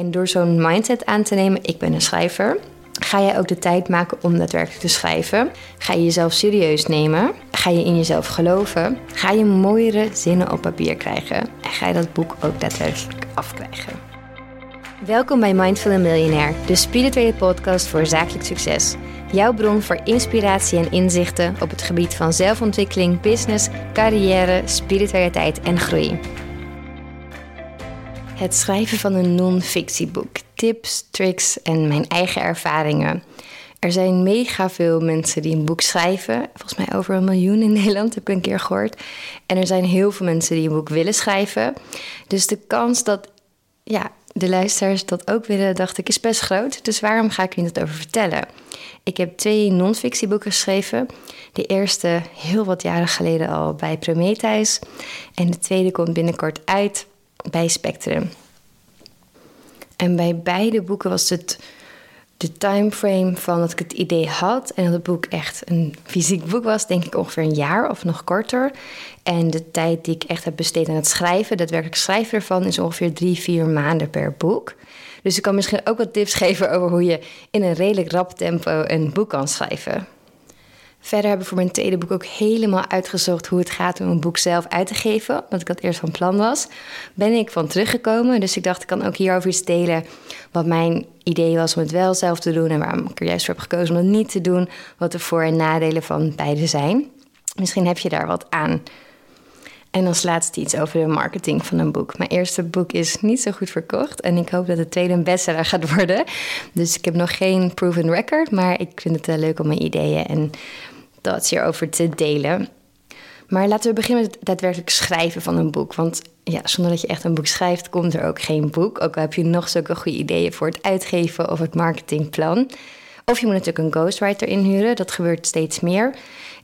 En door zo'n mindset aan te nemen, ik ben een schrijver, ga jij ook de tijd maken om daadwerkelijk te schrijven. Ga je jezelf serieus nemen. Ga je in jezelf geloven. Ga je mooiere zinnen op papier krijgen. En ga je dat boek ook daadwerkelijk afkrijgen. Welkom bij Mindful Millionaire, de spirituele podcast voor zakelijk succes. Jouw bron voor inspiratie en inzichten op het gebied van zelfontwikkeling, business, carrière, spiritualiteit en groei. Het schrijven van een non-fictieboek. Tips, tricks en mijn eigen ervaringen. Er zijn mega veel mensen die een boek schrijven. Volgens mij over een miljoen in Nederland, heb ik een keer gehoord. En er zijn heel veel mensen die een boek willen schrijven. Dus de kans dat ja, de luisteraars dat ook willen, dacht ik, is best groot. Dus waarom ga ik je het over vertellen? Ik heb twee non-fictieboeken geschreven. De eerste heel wat jaren geleden al bij Prometheus. En de tweede komt binnenkort uit bij Spectrum. En bij beide boeken was het de timeframe van dat ik het idee had en dat het boek echt een fysiek boek was, denk ik ongeveer een jaar of nog korter. En de tijd die ik echt heb besteed aan het schrijven, daadwerkelijk schrijven ervan, is ongeveer drie, vier maanden per boek. Dus ik kan misschien ook wat tips geven over hoe je in een redelijk rap tempo een boek kan schrijven. Verder heb ik voor mijn tweede boek ook helemaal uitgezocht hoe het gaat om een boek zelf uit te geven. Want ik dat eerst van plan was. Ben ik van teruggekomen. Dus ik dacht, ik kan ook hierover iets delen. Wat mijn idee was om het wel zelf te doen. En waarom ik er juist voor heb gekozen om het niet te doen. Wat de voor- en nadelen van beide zijn. Misschien heb je daar wat aan. En als laatste iets over de marketing van een boek. Mijn eerste boek is niet zo goed verkocht. En ik hoop dat het tweede een bestseller gaat worden. Dus ik heb nog geen proven record. Maar ik vind het uh, leuk om mijn ideeën en dat hierover te delen. Maar laten we beginnen met het daadwerkelijk schrijven van een boek. Want ja, zonder dat je echt een boek schrijft, komt er ook geen boek. Ook al heb je nog zulke goede ideeën voor het uitgeven of het marketingplan. Of je moet natuurlijk een ghostwriter inhuren. Dat gebeurt steeds meer.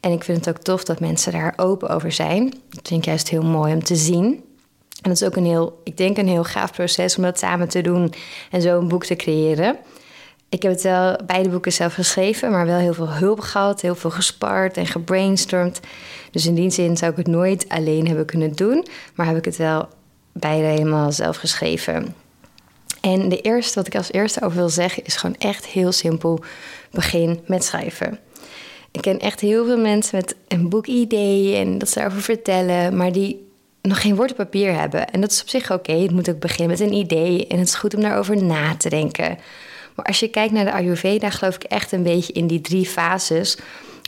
En ik vind het ook tof dat mensen daar open over zijn. Dat vind ik juist heel mooi om te zien. En dat is ook een heel, ik denk een heel gaaf proces om dat samen te doen en zo een boek te creëren. Ik heb het wel beide boeken zelf geschreven, maar wel heel veel hulp gehad, heel veel gespart en gebrainstormd. Dus in die zin zou ik het nooit alleen hebben kunnen doen, maar heb ik het wel beide helemaal zelf geschreven. En de eerste, wat ik als eerste over wil zeggen, is gewoon echt heel simpel. Begin met schrijven. Ik ken echt heel veel mensen met een boekidee en dat ze daarover vertellen, maar die nog geen woord op papier hebben. En dat is op zich oké. Het moet ook beginnen met een idee en het is goed om daarover na te denken. Maar als je kijkt naar de Ayurveda, geloof ik echt een beetje in die drie fases.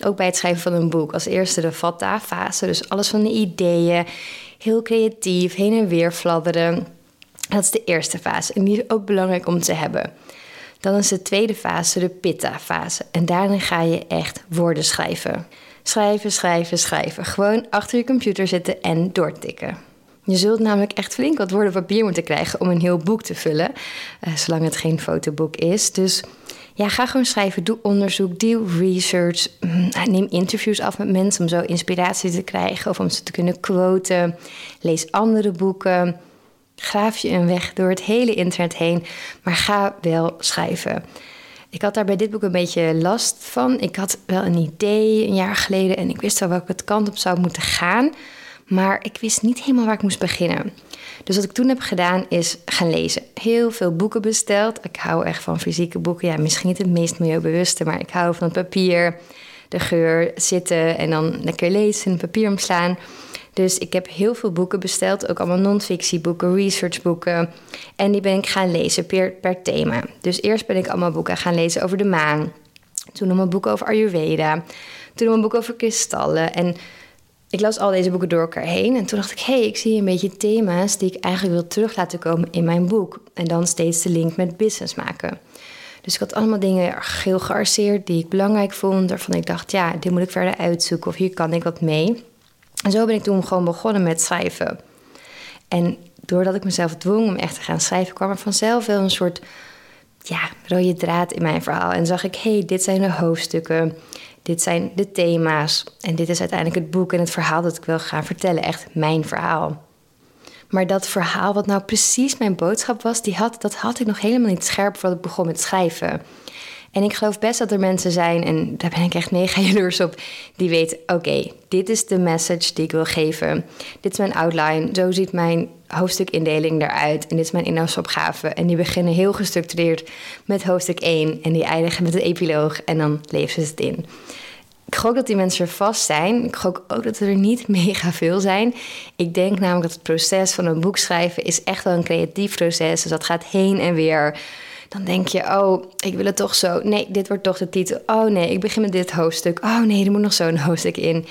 Ook bij het schrijven van een boek. Als eerste de Vata-fase, dus alles van de ideeën. Heel creatief, heen en weer fladderen. Dat is de eerste fase en die is ook belangrijk om te hebben. Dan is de tweede fase de Pitta-fase. En daarin ga je echt woorden schrijven. Schrijven, schrijven, schrijven. Gewoon achter je computer zitten en doortikken. Je zult namelijk echt flink wat woorden papier moeten krijgen om een heel boek te vullen, uh, zolang het geen fotoboek is. Dus ja, ga gewoon schrijven, doe onderzoek, doe research, mm, neem interviews af met mensen om zo inspiratie te krijgen of om ze te kunnen quoten. Lees andere boeken. Graaf je een weg door het hele internet heen, maar ga wel schrijven. Ik had daar bij dit boek een beetje last van. Ik had wel een idee een jaar geleden en ik wist wel welke kant op zou moeten gaan. Maar ik wist niet helemaal waar ik moest beginnen. Dus wat ik toen heb gedaan is gaan lezen. Heel veel boeken besteld. Ik hou echt van fysieke boeken. Ja, misschien niet het meest milieubewuste, maar ik hou van het papier, de geur, zitten en dan lekker lezen, papier omslaan. Dus ik heb heel veel boeken besteld, ook allemaal non-fictieboeken, researchboeken. En die ben ik gaan lezen per, per thema. Dus eerst ben ik allemaal boeken gaan lezen over de maan. Toen een boek over Ayurveda. Toen een boek over kristallen. En ik las al deze boeken door elkaar heen. En toen dacht ik, hé, hey, ik zie een beetje thema's die ik eigenlijk wil terug laten komen in mijn boek. En dan steeds de link met business maken. Dus ik had allemaal dingen heel gearseerd die ik belangrijk vond. Waarvan ik dacht, ja, dit moet ik verder uitzoeken of hier kan ik wat mee. En zo ben ik toen gewoon begonnen met schrijven. En doordat ik mezelf dwong om echt te gaan schrijven, kwam er vanzelf wel een soort ja, rode draad in mijn verhaal. En zag ik, hé, hey, dit zijn de hoofdstukken, dit zijn de thema's. En dit is uiteindelijk het boek en het verhaal dat ik wil gaan vertellen. Echt mijn verhaal. Maar dat verhaal, wat nou precies mijn boodschap was, die had, dat had ik nog helemaal niet scherp voordat ik begon met schrijven. En ik geloof best dat er mensen zijn, en daar ben ik echt mega jaloers op, die weten: oké, dit is de message die ik wil geven. Dit is mijn outline. Zo ziet mijn hoofdstukindeling eruit. En dit is mijn inhoudsopgave. En die beginnen heel gestructureerd met hoofdstuk 1 en die eindigen met een epiloog en dan leven ze het in. Ik gok dat die mensen er vast zijn. Ik gok ook dat er niet mega veel zijn. Ik denk namelijk dat het proces van een boek schrijven is echt wel een creatief proces. Dus dat gaat heen en weer. Dan denk je, oh, ik wil het toch zo. Nee, dit wordt toch de titel. Oh nee, ik begin met dit hoofdstuk. Oh nee, er moet nog zo'n hoofdstuk in.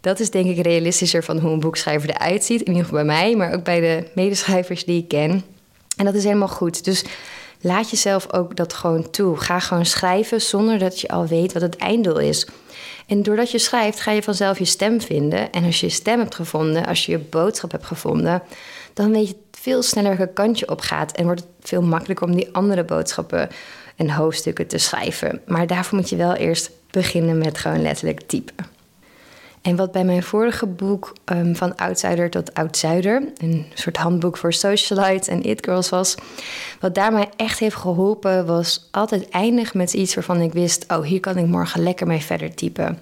Dat is denk ik realistischer van hoe een boekschrijver eruit ziet. In ieder geval bij mij, maar ook bij de medeschrijvers die ik ken. En dat is helemaal goed. Dus laat jezelf ook dat gewoon toe. Ga gewoon schrijven zonder dat je al weet wat het einddoel is. En doordat je schrijft, ga je vanzelf je stem vinden. En als je je stem hebt gevonden, als je je boodschap hebt gevonden, dan weet je veel sneller welke kant je op gaat. En wordt het veel makkelijker om die andere boodschappen en hoofdstukken te schrijven. Maar daarvoor moet je wel eerst beginnen met gewoon letterlijk typen. En wat bij mijn vorige boek um, Van Outsider tot Oud-Zuider, een soort handboek voor socialites en it-girls was, wat daar mij echt heeft geholpen, was altijd eindig met iets waarvan ik wist: oh, hier kan ik morgen lekker mee verder typen.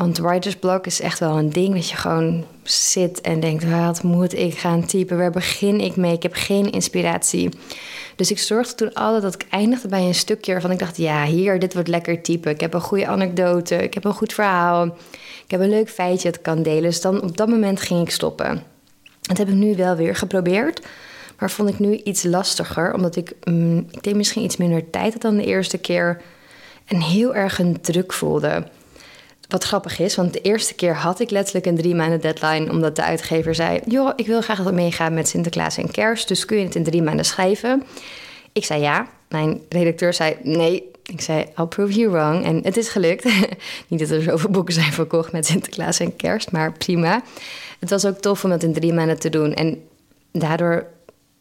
Want writer's block is echt wel een ding dat je gewoon zit en denkt: wat moet ik gaan typen? Waar begin ik mee? Ik heb geen inspiratie. Dus ik zorgde toen altijd dat ik eindigde bij een stukje waarvan ik dacht: ja, hier, dit wordt lekker typen. Ik heb een goede anekdote, ik heb een goed verhaal. Ik heb een leuk feitje dat kan delen. Dus dan op dat moment ging ik stoppen. Dat heb ik nu wel weer geprobeerd. Maar vond ik nu iets lastiger. Omdat ik, mm, ik denk misschien iets minder tijd had dan de eerste keer. En heel erg een druk voelde. Wat grappig is, want de eerste keer had ik letterlijk een drie maanden deadline. Omdat de uitgever zei: Joh, ik wil graag dat meegaan met Sinterklaas en Kerst. Dus kun je het in drie maanden schrijven? Ik zei ja. Mijn redacteur zei: Nee, ik zei, I'll prove you wrong. En het is gelukt. Niet dat er zoveel boeken zijn verkocht met Sinterklaas en kerst, maar prima. Het was ook tof om dat in drie maanden te doen. En daardoor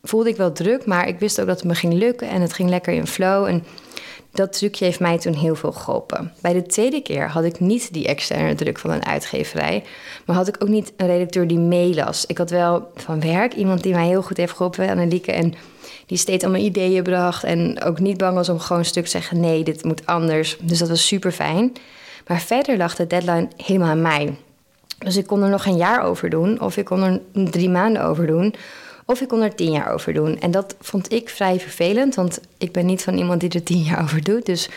voelde ik wel druk, maar ik wist ook dat het me ging lukken. En het ging lekker in flow. En dat trucje heeft mij toen heel veel geholpen. Bij de tweede keer had ik niet die externe druk van een uitgeverij. Maar had ik ook niet een redacteur die meelas. Ik had wel van werk iemand die mij heel goed heeft geholpen, Annelieke. En die steeds allemaal ideeën bracht. En ook niet bang was om gewoon een stuk te zeggen: nee, dit moet anders. Dus dat was super fijn. Maar verder lag de deadline helemaal aan mij. Dus ik kon er nog een jaar over doen, of ik kon er drie maanden over doen, of ik kon er tien jaar over doen. En dat vond ik vrij vervelend, want ik ben niet van iemand die er tien jaar over doet. Dus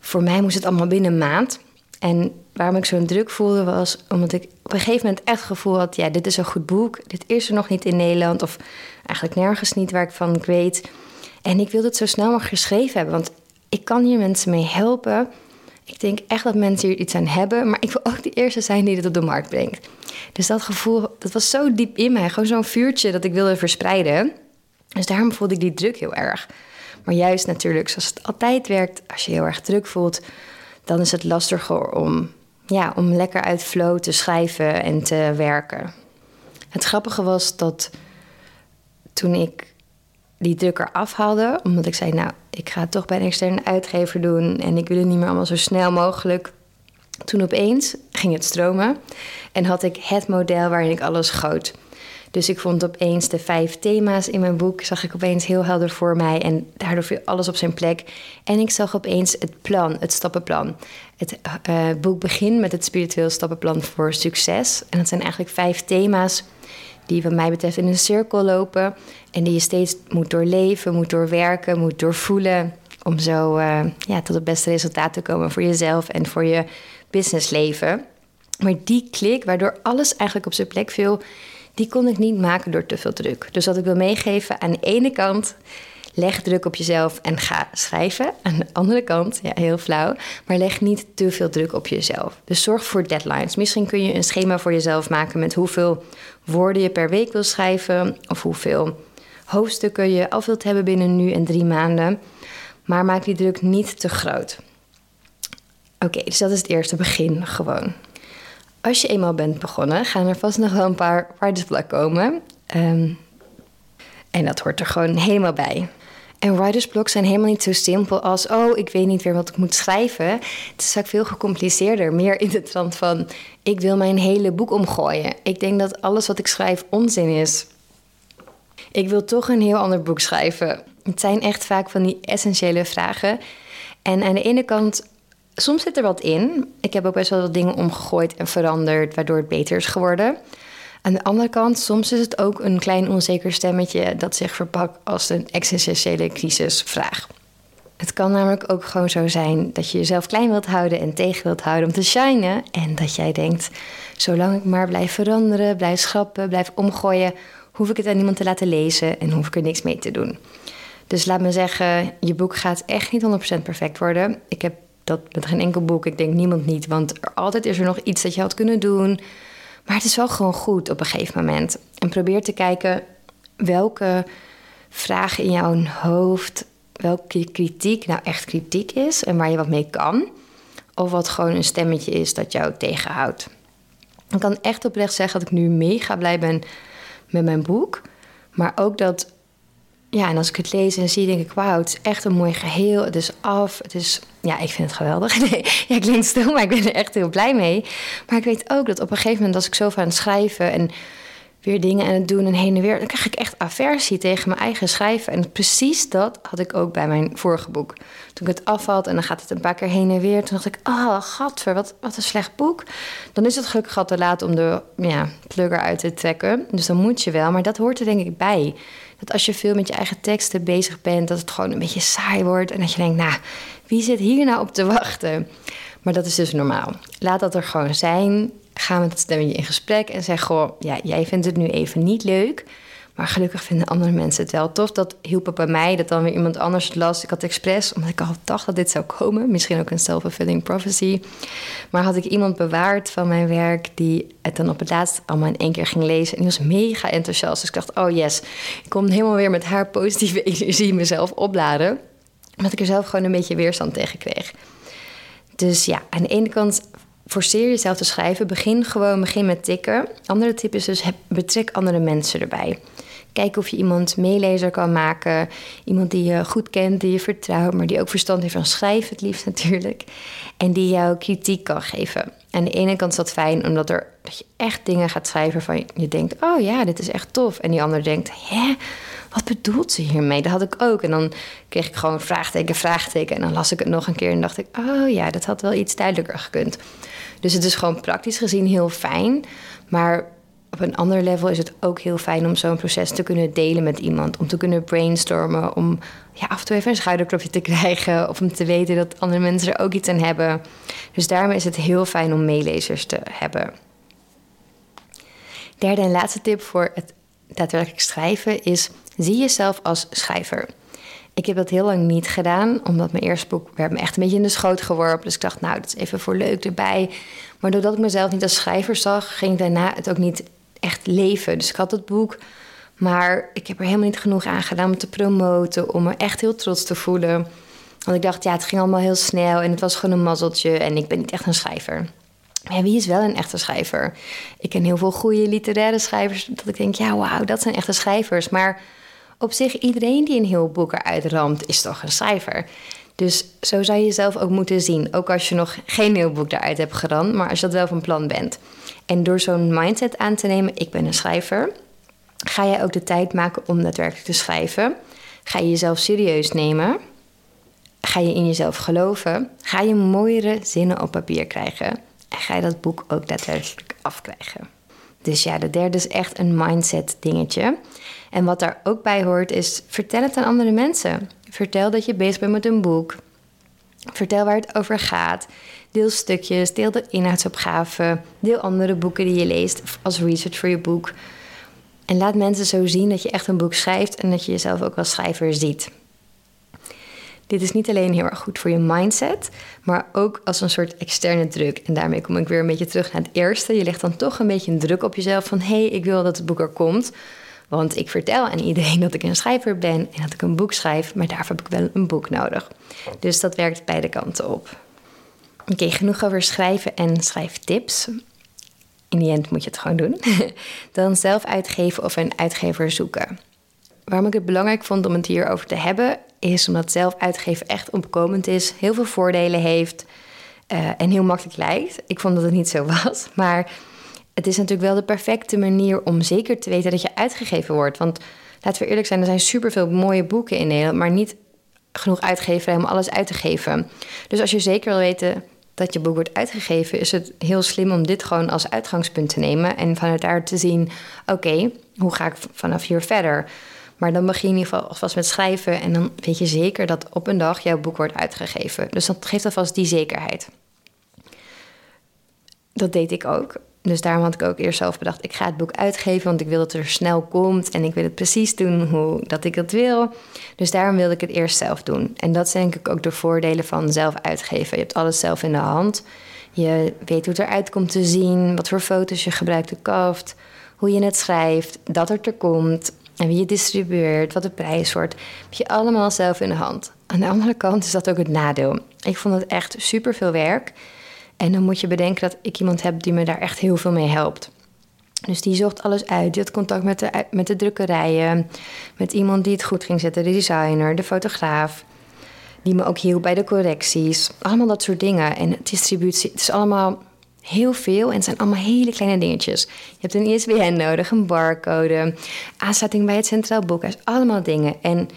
voor mij moest het allemaal binnen een maand. En waarom ik zo'n druk voelde was omdat ik op een gegeven moment echt het gevoel had: ja, dit is een goed boek. Dit is er nog niet in Nederland. Of eigenlijk nergens niet waar ik van weet. En ik wilde het zo snel mogelijk geschreven hebben. Want ik kan hier mensen mee helpen. Ik denk echt dat mensen hier iets aan hebben. Maar ik wil ook de eerste zijn die het op de markt brengt. Dus dat gevoel, dat was zo diep in mij. Gewoon zo'n vuurtje dat ik wilde verspreiden. Dus daarom voelde ik die druk heel erg. Maar juist natuurlijk, zoals het altijd werkt, als je heel erg druk voelt, dan is het lastiger om, ja, om lekker uit flow te schrijven en te werken. Het grappige was dat toen ik die drukker afhaalde, omdat ik zei, nou, ik ga het toch bij een externe uitgever doen en ik wil het niet meer allemaal zo snel mogelijk. Toen opeens ging het stromen en had ik het model waarin ik alles goot. Dus ik vond opeens de vijf thema's in mijn boek, zag ik opeens heel helder voor mij. En daardoor viel alles op zijn plek. En ik zag opeens het plan, het stappenplan. Het uh, boek begint met het spiritueel stappenplan voor succes. En dat zijn eigenlijk vijf thema's die wat mij betreft in een cirkel lopen. En die je steeds moet doorleven, moet doorwerken, moet doorvoelen. Om zo uh, ja, tot het beste resultaat te komen voor jezelf en voor je businessleven. Maar die klik, waardoor alles eigenlijk op zijn plek viel, die kon ik niet maken door te veel druk. Dus wat ik wil meegeven, aan de ene kant leg druk op jezelf en ga schrijven. Aan de andere kant, ja, heel flauw, maar leg niet te veel druk op jezelf. Dus zorg voor deadlines. Misschien kun je een schema voor jezelf maken met hoeveel woorden je per week wil schrijven of hoeveel hoofdstukken je af wilt hebben binnen nu en drie maanden. Maar maak die druk niet te groot. Oké, dus dat is het eerste begin gewoon. Als je eenmaal bent begonnen, gaan er vast nog wel een paar writersblok komen. Um, en dat hoort er gewoon helemaal bij. En writersblocks zijn helemaal niet zo simpel als... oh, ik weet niet weer wat ik moet schrijven. Het is vaak veel gecompliceerder. Meer in de trant van... ik wil mijn hele boek omgooien. Ik denk dat alles wat ik schrijf onzin is. Ik wil toch een heel ander boek schrijven. Het zijn echt vaak van die essentiële vragen... En aan de ene kant, soms zit er wat in. Ik heb ook best wel wat dingen omgegooid en veranderd, waardoor het beter is geworden. Aan de andere kant, soms is het ook een klein onzeker stemmetje dat zich verpakt als een existentiële crisisvraag. Het kan namelijk ook gewoon zo zijn dat je jezelf klein wilt houden en tegen wilt houden om te shinen. En dat jij denkt, zolang ik maar blijf veranderen, blijf schrappen, blijf omgooien, hoef ik het aan niemand te laten lezen en hoef ik er niks mee te doen. Dus laat me zeggen, je boek gaat echt niet 100% perfect worden. Ik heb dat met geen enkel boek. Ik denk niemand niet, want er, altijd is er nog iets dat je had kunnen doen. Maar het is wel gewoon goed op een gegeven moment. En probeer te kijken welke vragen in jouw hoofd, welke kritiek nou echt kritiek is en waar je wat mee kan. Of wat gewoon een stemmetje is dat jou tegenhoudt. Ik kan echt oprecht zeggen dat ik nu mega blij ben met mijn boek. Maar ook dat, ja, en als ik het lees en zie, denk ik: wauw, het is echt een mooi geheel. Het is af. Het is, ja, ik vind het geweldig. Nee, ja, klinkt stil, maar ik ben er echt heel blij mee. Maar ik weet ook dat op een gegeven moment, als ik zo aan het schrijven en weer dingen aan het doen en heen en weer. Dan krijg ik echt aversie tegen mijn eigen schrijven. En precies dat had ik ook bij mijn vorige boek. Toen ik het afvalt en dan gaat het een paar keer heen en weer. Toen dacht ik, oh, gadver, wat, wat een slecht boek. Dan is het gelukkig al te laat om de ja, plugger uit te trekken. Dus dan moet je wel. Maar dat hoort er denk ik bij. Dat als je veel met je eigen teksten bezig bent, dat het gewoon een beetje saai wordt. En dat je denkt, nou, wie zit hier nou op te wachten? Maar dat is dus normaal. Laat dat er gewoon zijn ga met het stemmetje in gesprek en zeg goh, ja, jij vindt het nu even niet leuk. Maar gelukkig vinden andere mensen het wel tof. Dat hielp bij mij, dat dan weer iemand anders het las. Ik had expres, omdat ik al dacht dat dit zou komen. Misschien ook een self-fulfilling prophecy. Maar had ik iemand bewaard van mijn werk... die het dan op het laatst allemaal in één keer ging lezen. En die was mega enthousiast. Dus ik dacht, oh yes, ik kom helemaal weer met haar positieve energie mezelf opladen. Omdat ik er zelf gewoon een beetje weerstand tegen kreeg. Dus ja, aan de ene kant forceer jezelf te schrijven. Begin gewoon, begin met tikken. Andere tip is dus betrek andere mensen erbij. Kijk of je iemand meelezer kan maken. Iemand die je goed kent, die je vertrouwt, maar die ook verstand heeft van schrijven, het liefst natuurlijk. En die jou kritiek kan geven. Aan de ene kant is dat fijn, omdat er, dat je echt dingen gaat schrijven van je denkt: oh ja, dit is echt tof. En die ander denkt: hè, wat bedoelt ze hiermee? Dat had ik ook. En dan kreeg ik gewoon vraagteken, vraagteken. En dan las ik het nog een keer en dacht ik: oh ja, dat had wel iets duidelijker gekund. Dus het is gewoon praktisch gezien heel fijn. Maar op een ander level is het ook heel fijn om zo'n proces te kunnen delen met iemand. Om te kunnen brainstormen. Om ja, af en toe even een schouderklopje te krijgen. Of om te weten dat andere mensen er ook iets aan hebben. Dus daarmee is het heel fijn om meelezers te hebben. Derde en laatste tip voor het daadwerkelijk schrijven is: zie jezelf als schrijver. Ik heb dat heel lang niet gedaan, omdat mijn eerste boek werd me echt een beetje in de schoot geworpen. Dus ik dacht, nou, dat is even voor leuk erbij. Maar doordat ik mezelf niet als schrijver zag, ging ik daarna het ook niet echt leven. Dus ik had het boek, maar ik heb er helemaal niet genoeg aan gedaan om te promoten, om me echt heel trots te voelen. Want ik dacht, ja, het ging allemaal heel snel en het was gewoon een mazzeltje en ik ben niet echt een schrijver. Maar wie is wel een echte schrijver? Ik ken heel veel goede literaire schrijvers, dat ik denk, ja, wauw, dat zijn echte schrijvers. Maar op zich, iedereen die een heel boek eruit ramt, is toch een schrijver. Dus zo zou je jezelf ook moeten zien. Ook als je nog geen heel boek eruit hebt geramd, maar als je dat wel van plan bent. En door zo'n mindset aan te nemen, ik ben een schrijver, ga je ook de tijd maken om daadwerkelijk te schrijven. Ga je jezelf serieus nemen. Ga je in jezelf geloven. Ga je mooiere zinnen op papier krijgen. En ga je dat boek ook daadwerkelijk afkrijgen. Dus ja, de derde is echt een mindset dingetje. En wat daar ook bij hoort is vertel het aan andere mensen. Vertel dat je bezig bent met een boek. Vertel waar het over gaat. Deel stukjes, deel de inhoudsopgave. Deel andere boeken die je leest als research voor je boek. En laat mensen zo zien dat je echt een boek schrijft en dat je jezelf ook als schrijver ziet. Dit is niet alleen heel erg goed voor je mindset, maar ook als een soort externe druk. En daarmee kom ik weer een beetje terug naar het eerste. Je legt dan toch een beetje een druk op jezelf van hé, hey, ik wil dat het boek er komt. Want ik vertel aan iedereen dat ik een schrijver ben en dat ik een boek schrijf, maar daarvoor heb ik wel een boek nodig. Dus dat werkt beide kanten op. Oké, genoeg over schrijven en schrijftips. In die end moet je het gewoon doen. Dan zelf uitgeven of een uitgever zoeken. Waarom ik het belangrijk vond om het hierover te hebben, is omdat zelf uitgeven echt opkomend is, heel veel voordelen heeft uh, en heel makkelijk lijkt. Ik vond dat het niet zo was, maar het is natuurlijk wel de perfecte manier om zeker te weten dat je uitgegeven wordt. Want laten we eerlijk zijn, er zijn superveel mooie boeken in Nederland, maar niet genoeg uitgeverij om alles uit te geven. Dus als je zeker wil weten dat je boek wordt uitgegeven, is het heel slim om dit gewoon als uitgangspunt te nemen en vanuit daar te zien: oké, hoe ga ik vanaf hier verder? Maar dan begin je in ieder geval alvast met schrijven en dan weet je zeker dat op een dag jouw boek wordt uitgegeven. Dus dat geeft alvast die zekerheid. Dat deed ik ook. Dus daarom had ik ook eerst zelf bedacht: ik ga het boek uitgeven, want ik wil dat het er snel komt en ik wil het precies doen hoe dat ik het wil. Dus daarom wilde ik het eerst zelf doen. En dat zijn denk ik ook de voordelen van zelf uitgeven. Je hebt alles zelf in de hand. Je weet hoe het eruit komt te zien, wat voor foto's je gebruikt, de kaft, hoe je het schrijft, dat het er komt en wie je distribueert, wat de prijs wordt. Heb je allemaal zelf in de hand. Aan de andere kant is dat ook het nadeel. Ik vond het echt super veel werk. En dan moet je bedenken dat ik iemand heb die me daar echt heel veel mee helpt. Dus die zocht alles uit. Die had contact met de, met de drukkerijen, met iemand die het goed ging zetten, de designer, de fotograaf. Die me ook hielp bij de correcties. Allemaal dat soort dingen. En distributie, het is allemaal heel veel en het zijn allemaal hele kleine dingetjes. Je hebt een ISBN nodig, een barcode, aansluiting bij het Centraal Boekhuis, allemaal dingen. En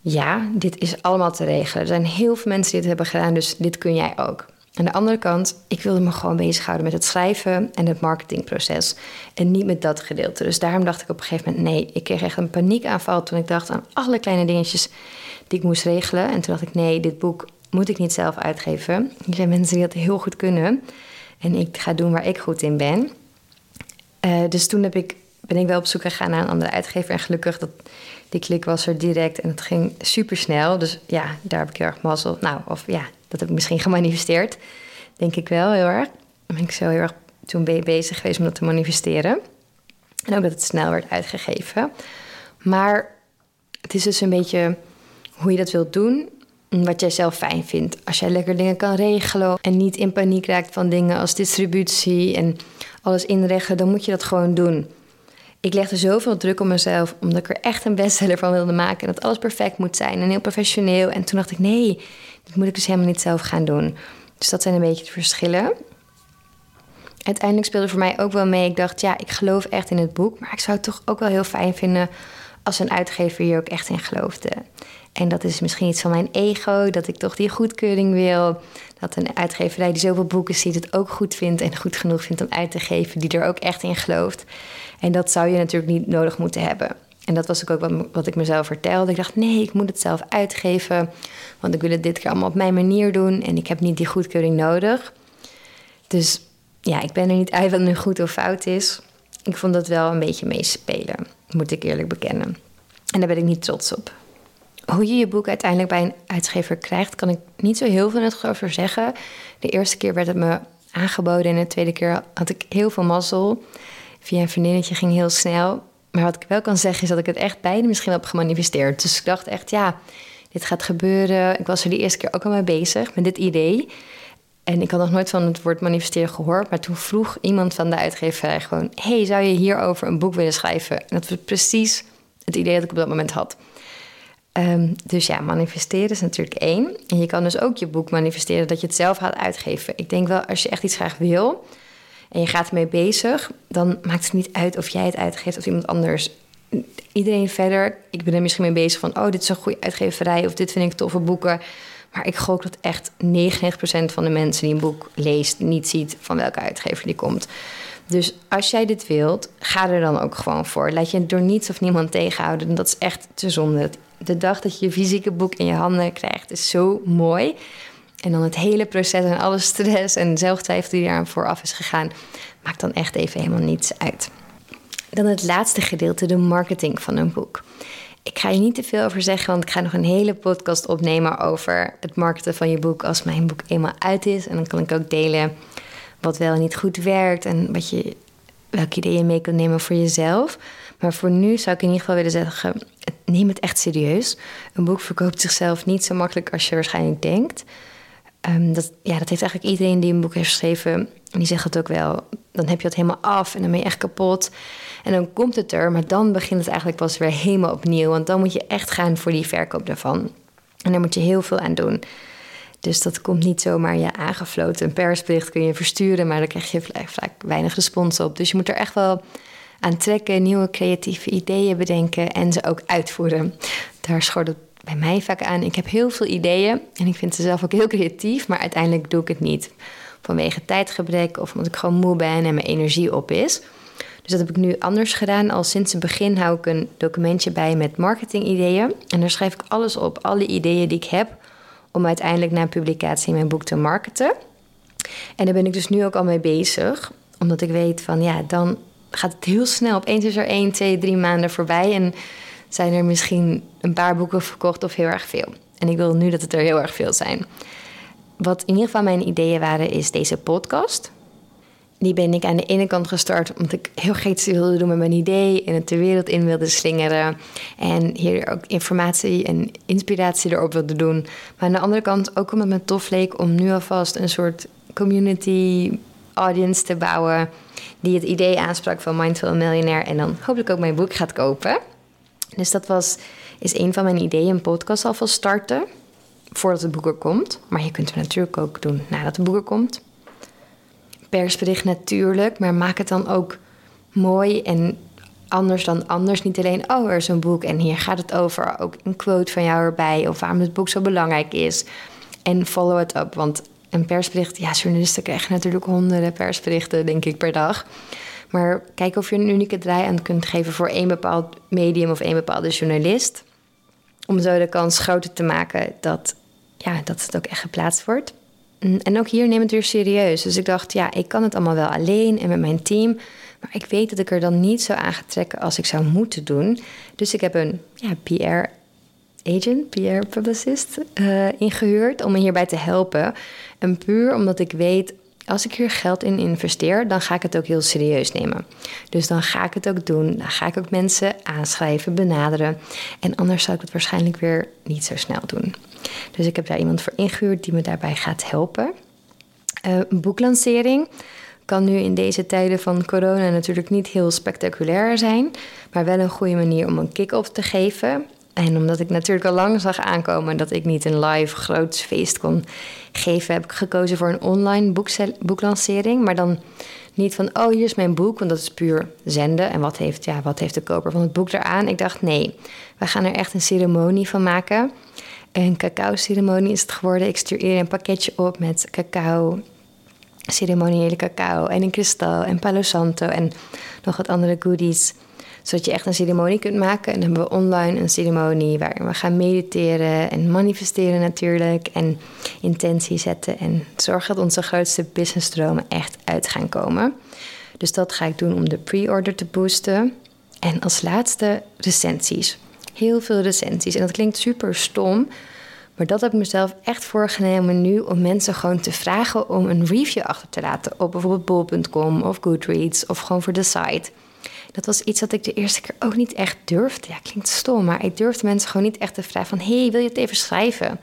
ja, dit is allemaal te regelen. Er zijn heel veel mensen die dit hebben gedaan, dus dit kun jij ook. Aan de andere kant, ik wilde me gewoon bezighouden met het schrijven en het marketingproces. En niet met dat gedeelte. Dus daarom dacht ik op een gegeven moment: nee, ik kreeg echt een paniekaanval toen ik dacht aan alle kleine dingetjes die ik moest regelen. En toen dacht ik: nee, dit boek moet ik niet zelf uitgeven. Er zijn mensen die dat heel goed kunnen. En ik ga doen waar ik goed in ben. Uh, dus toen heb ik, ben ik wel op zoek gegaan naar een andere uitgever. En gelukkig, dat, die klik was er direct en het ging super snel. Dus ja, daar heb ik heel erg mazzel. Nou, of ja, dat heb ik misschien gemanifesteerd. Denk ik wel heel erg. Ben ik zo heel erg toen bezig geweest om dat te manifesteren. En ook dat het snel werd uitgegeven. Maar het is dus een beetje hoe je dat wilt doen. Wat jij zelf fijn vindt. Als jij lekker dingen kan regelen en niet in paniek raakt van dingen als distributie en alles inregelen, dan moet je dat gewoon doen. Ik legde zoveel druk op mezelf omdat ik er echt een bestseller van wilde maken. En dat alles perfect moet zijn en heel professioneel. En toen dacht ik: nee, dat moet ik dus helemaal niet zelf gaan doen. Dus dat zijn een beetje de verschillen. Uiteindelijk speelde voor mij ook wel mee. Ik dacht, ja, ik geloof echt in het boek. Maar ik zou het toch ook wel heel fijn vinden als een uitgever hier ook echt in geloofde. En dat is misschien iets van mijn ego, dat ik toch die goedkeuring wil. Dat een uitgeverij die zoveel boeken ziet, het ook goed vindt en goed genoeg vindt om uit te geven, die er ook echt in gelooft. En dat zou je natuurlijk niet nodig moeten hebben. En dat was ook wat, wat ik mezelf vertelde. Ik dacht, nee, ik moet het zelf uitgeven. Want ik wil het dit keer allemaal op mijn manier doen. En ik heb niet die goedkeuring nodig. Dus ja, ik ben er niet uit wat nu goed of fout is. Ik vond dat wel een beetje meespelen, moet ik eerlijk bekennen. En daar ben ik niet trots op. Hoe je je boek uiteindelijk bij een uitgever krijgt, kan ik niet zo heel veel over zeggen. De eerste keer werd het me aangeboden en de tweede keer had ik heel veel mazzel. Via een vriendinnetje ging heel snel. Maar wat ik wel kan zeggen is dat ik het echt beide misschien heb gemanifesteerd. Dus ik dacht echt, ja, dit gaat gebeuren. Ik was er die eerste keer ook al mee bezig met dit idee. En ik had nog nooit van het woord manifesteren gehoord. Maar toen vroeg iemand van de uitgeverij gewoon... hey, zou je hierover een boek willen schrijven? En dat was precies het idee dat ik op dat moment had. Um, dus ja, manifesteren is natuurlijk één. En je kan dus ook je boek manifesteren dat je het zelf gaat uitgeven. Ik denk wel, als je echt iets graag wil en je gaat ermee bezig, dan maakt het niet uit of jij het uitgeeft of iemand anders. Iedereen verder, ik ben er misschien mee bezig van, oh, dit is een goede uitgeverij of dit vind ik toffe boeken. Maar ik gok dat echt 99% van de mensen die een boek leest niet ziet van welke uitgever die komt. Dus als jij dit wilt, ga er dan ook gewoon voor. Laat je door niets of niemand tegenhouden. Dat is echt te zonde. De dag dat je je fysieke boek in je handen krijgt, is zo mooi. En dan het hele proces en alle stress en zelftwijfel die daar vooraf is gegaan, maakt dan echt even helemaal niets uit. Dan het laatste gedeelte, de marketing van een boek. Ik ga je niet te veel over zeggen, want ik ga nog een hele podcast opnemen over het marketen van je boek als mijn boek eenmaal uit is. En dan kan ik ook delen wat wel en niet goed werkt en wat je, welke ideeën je mee kunt nemen voor jezelf. Maar voor nu zou ik in ieder geval willen zeggen: neem het echt serieus. Een boek verkoopt zichzelf niet zo makkelijk als je waarschijnlijk denkt. Um, dat, ja, dat heeft eigenlijk iedereen die een boek heeft geschreven. En die zegt het ook wel. Dan heb je het helemaal af en dan ben je echt kapot. En dan komt het er, maar dan begint het eigenlijk pas weer helemaal opnieuw. Want dan moet je echt gaan voor die verkoop daarvan. En daar moet je heel veel aan doen. Dus dat komt niet zomaar je aangefloten. Een persbericht kun je versturen, maar daar krijg je vaak weinig respons op. Dus je moet er echt wel aan trekken, nieuwe creatieve ideeën bedenken en ze ook uitvoeren. Daar schort het bij mij vaak aan, ik heb heel veel ideeën en ik vind ze zelf ook heel creatief, maar uiteindelijk doe ik het niet. Vanwege tijdgebrek of omdat ik gewoon moe ben en mijn energie op is. Dus dat heb ik nu anders gedaan. Al sinds het begin hou ik een documentje bij met marketingideeën. En daar schrijf ik alles op, alle ideeën die ik heb, om uiteindelijk na publicatie mijn boek te marketen. En daar ben ik dus nu ook al mee bezig, omdat ik weet van ja, dan gaat het heel snel. Opeens is er 1, 2, 3 maanden voorbij en zijn er misschien een paar boeken verkocht of heel erg veel. En ik wil nu dat het er heel erg veel zijn. Wat in ieder geval mijn ideeën waren, is deze podcast. Die ben ik aan de ene kant gestart omdat ik heel iets wilde doen met mijn idee en het de wereld in wilde slingeren. En hier ook informatie en inspiratie erop wilde doen. Maar aan de andere kant ook omdat het me tof leek om nu alvast een soort community audience te bouwen. Die het idee aansprak van Mindful Millionaire. En dan hopelijk ook mijn boek gaat kopen. Dus dat was, is een van mijn ideeën, een podcast alvast starten. Voordat het boek er komt. Maar je kunt het natuurlijk ook doen nadat het boek er komt. Persbericht natuurlijk, maar maak het dan ook mooi en anders dan anders. Niet alleen, oh, er is een boek en hier gaat het over. Ook een quote van jou erbij of waarom het boek zo belangrijk is. En follow it up, want een persbericht, ja, journalisten krijgen natuurlijk honderden persberichten, denk ik, per dag. Maar kijk of je een unieke draai aan kunt geven voor één bepaald medium of één bepaalde journalist. Om zo de kans groter te maken dat, ja, dat het ook echt geplaatst wordt. Mm, en ook hier neem het weer serieus. Dus ik dacht, ja, ik kan het allemaal wel alleen en met mijn team. Maar ik weet dat ik er dan niet zo aan ga trekken als ik zou moeten doen. Dus ik heb een ja, PR agent, PR publicist, uh, ingehuurd om me hierbij te helpen. En puur omdat ik weet, als ik hier geld in investeer, dan ga ik het ook heel serieus nemen. Dus dan ga ik het ook doen. Dan ga ik ook mensen aanschrijven, benaderen. En anders zou ik het waarschijnlijk weer niet zo snel doen. Dus ik heb daar iemand voor ingehuurd die me daarbij gaat helpen. Uh, een boeklancering kan nu in deze tijden van corona natuurlijk niet heel spectaculair zijn, maar wel een goede manier om een kick-off te geven. En omdat ik natuurlijk al lang zag aankomen dat ik niet een live groot feest kon geven, heb ik gekozen voor een online boeklancering. Maar dan niet van, oh, hier is mijn boek, want dat is puur zenden. En wat heeft, ja, wat heeft de koper van het boek eraan? Ik dacht, nee, we gaan er echt een ceremonie van maken. Een cacao-ceremonie is het geworden. Ik stuur eerder een pakketje op met cacao, ceremoniële cacao en een kristal en palo santo en nog wat andere goodies zodat je echt een ceremonie kunt maken. En dan hebben we online een ceremonie waarin we gaan mediteren en manifesteren natuurlijk. En intentie zetten en zorgen dat onze grootste businessstromen echt uit gaan komen. Dus dat ga ik doen om de pre-order te boosten. En als laatste recensies. Heel veel recensies. En dat klinkt super stom. Maar dat heb ik mezelf echt voorgenomen nu om mensen gewoon te vragen om een review achter te laten op bijvoorbeeld bol.com of Goodreads of gewoon voor de site. Dat was iets dat ik de eerste keer ook niet echt durfde. Ja, klinkt stom, maar ik durfde mensen gewoon niet echt te vragen van... hey, wil je het even schrijven?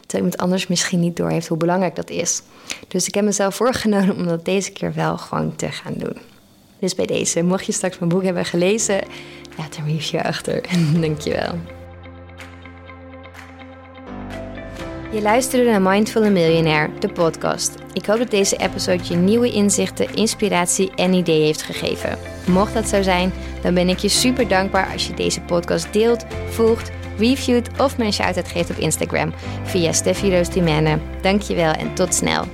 Terwijl iemand anders misschien niet doorheeft hoe belangrijk dat is. Dus ik heb mezelf voorgenomen om dat deze keer wel gewoon te gaan doen. Dus bij deze, mocht je straks mijn boek hebben gelezen... laat een review achter en dankjewel. Je luisterde naar Mindful Millionaire, de podcast. Ik hoop dat deze episode je nieuwe inzichten, inspiratie en ideeën heeft gegeven. Mocht dat zo zijn, dan ben ik je super dankbaar als je deze podcast deelt, volgt, reviewt of mijn shout-out geeft op Instagram via Steffi Roos Dankjewel en tot snel.